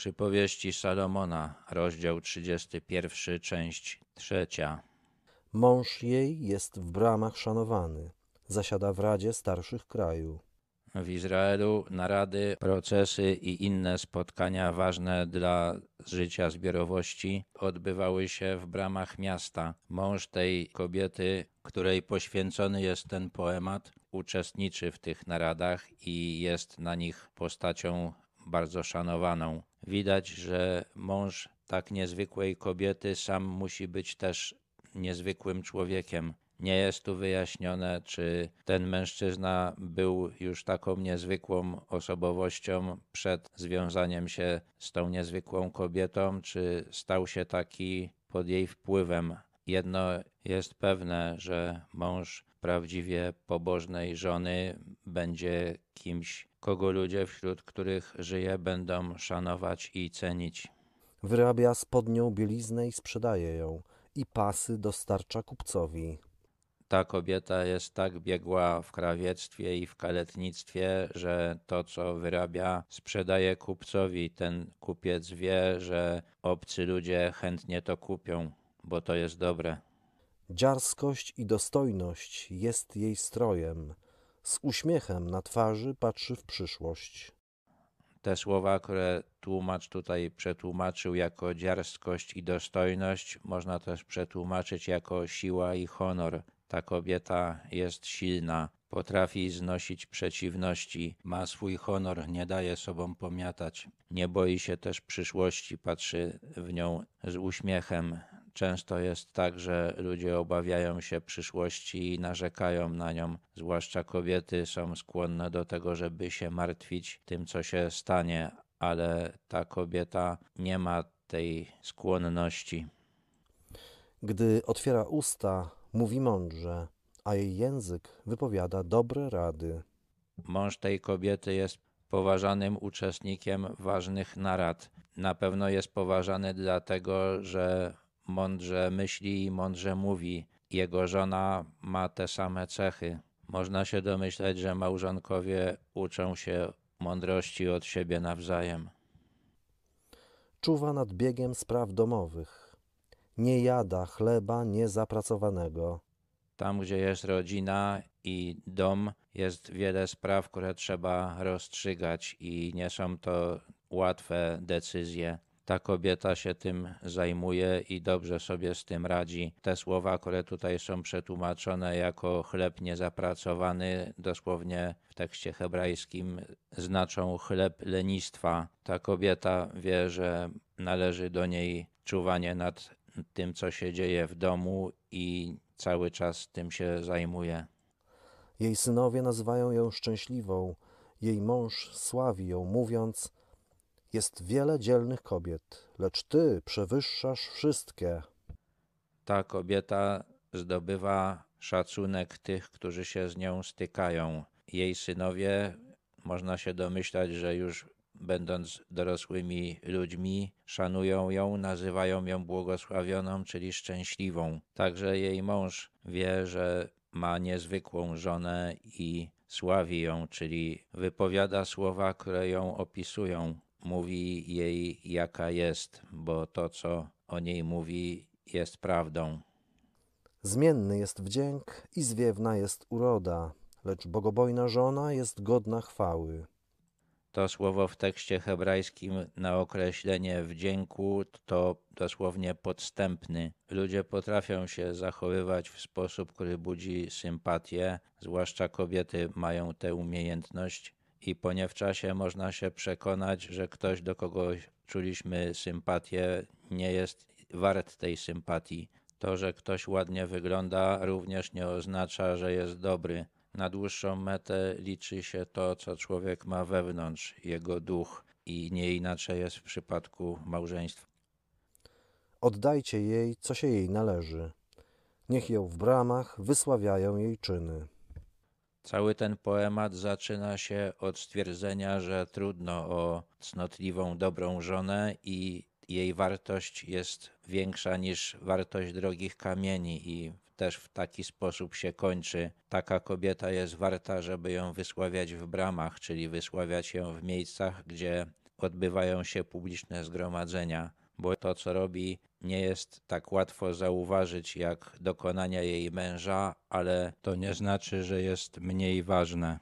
Przypowieści Salomona, rozdział 31, część trzecia. Mąż jej jest w bramach szanowany, zasiada w radzie starszych kraju. W Izraelu narady, procesy i inne spotkania ważne dla życia zbiorowości odbywały się w bramach miasta. Mąż tej kobiety, której poświęcony jest ten poemat, uczestniczy w tych naradach i jest na nich postacią bardzo szanowaną. Widać, że mąż tak niezwykłej kobiety sam musi być też niezwykłym człowiekiem. Nie jest tu wyjaśnione, czy ten mężczyzna był już taką niezwykłą osobowością przed związaniem się z tą niezwykłą kobietą, czy stał się taki pod jej wpływem. Jedno jest pewne, że mąż prawdziwie pobożnej żony będzie kimś, kogo ludzie, wśród których żyje, będą szanować i cenić. Wyrabia spodnią bieliznę i sprzedaje ją, i pasy dostarcza kupcowi. Ta kobieta jest tak biegła w krawiectwie i w kaletnictwie, że to, co wyrabia, sprzedaje kupcowi. Ten kupiec wie, że obcy ludzie chętnie to kupią, bo to jest dobre. Dziarskość i dostojność jest jej strojem. Z uśmiechem na twarzy patrzy w przyszłość. Te słowa, które tłumacz tutaj przetłumaczył jako dziarskość i dostojność, można też przetłumaczyć jako siła i honor. Ta kobieta jest silna, potrafi znosić przeciwności, ma swój honor, nie daje sobą pomiatać. Nie boi się też przyszłości, patrzy w nią z uśmiechem. Często jest tak, że ludzie obawiają się przyszłości i narzekają na nią. Zwłaszcza kobiety są skłonne do tego, żeby się martwić tym, co się stanie, ale ta kobieta nie ma tej skłonności. Gdy otwiera usta, mówi mądrze, a jej język wypowiada dobre rady. Mąż tej kobiety jest poważanym uczestnikiem ważnych narad. Na pewno jest poważany dlatego, że mądrze myśli i mądrze mówi. Jego żona ma te same cechy. Można się domyśleć, że małżonkowie uczą się mądrości od siebie nawzajem. Czuwa nad biegiem spraw domowych. Nie jada chleba niezapracowanego. Tam, gdzie jest rodzina i dom, jest wiele spraw, które trzeba rozstrzygać, i nie są to łatwe decyzje. Ta kobieta się tym zajmuje i dobrze sobie z tym radzi. Te słowa, które tutaj są przetłumaczone jako chleb niezapracowany, dosłownie w tekście hebrajskim znaczą chleb lenistwa. Ta kobieta wie, że należy do niej czuwanie nad tym, co się dzieje w domu i cały czas tym się zajmuje. Jej synowie nazywają ją szczęśliwą. Jej mąż sławi ją, mówiąc: Jest wiele dzielnych kobiet, lecz ty przewyższasz wszystkie. Ta kobieta zdobywa szacunek tych, którzy się z nią stykają. Jej synowie, można się domyślać, że już będąc dorosłymi ludźmi, szanują ją, nazywają ją błogosławioną, czyli szczęśliwą. Także jej mąż wie, że ma niezwykłą żonę i sławi ją, czyli wypowiada słowa, które ją opisują. Mówi jej, jaka jest, bo to, co o niej mówi, jest prawdą. Zmienny jest wdzięk i zwiewna jest uroda, lecz bogobojna żona jest godna chwały. To słowo w tekście hebrajskim na określenie wdzięku to dosłownie podstępny. Ludzie potrafią się zachowywać w sposób, który budzi sympatię, zwłaszcza kobiety mają tę umiejętność i po nie w czasie można się przekonać, że ktoś, do kogo czuliśmy sympatię, nie jest wart tej sympatii. To, że ktoś ładnie wygląda, również nie oznacza, że jest dobry. Na dłuższą metę liczy się to, co człowiek ma wewnątrz, jego duch, i nie inaczej jest w przypadku małżeństwa. Oddajcie jej, co się jej należy. Niech ją w bramach wysławiają jej czyny. Cały ten poemat zaczyna się od stwierdzenia, że trudno o cnotliwą, dobrą żonę i jej wartość jest większa niż wartość drogich kamieni i też w taki sposób się kończy. Taka kobieta jest warta, żeby ją wysławiać w bramach, czyli wysławiać ją w miejscach, gdzie odbywają się publiczne zgromadzenia, bo to, co robi, nie jest tak łatwo zauważyć jak dokonania jej męża, ale to nie znaczy, że jest mniej ważne.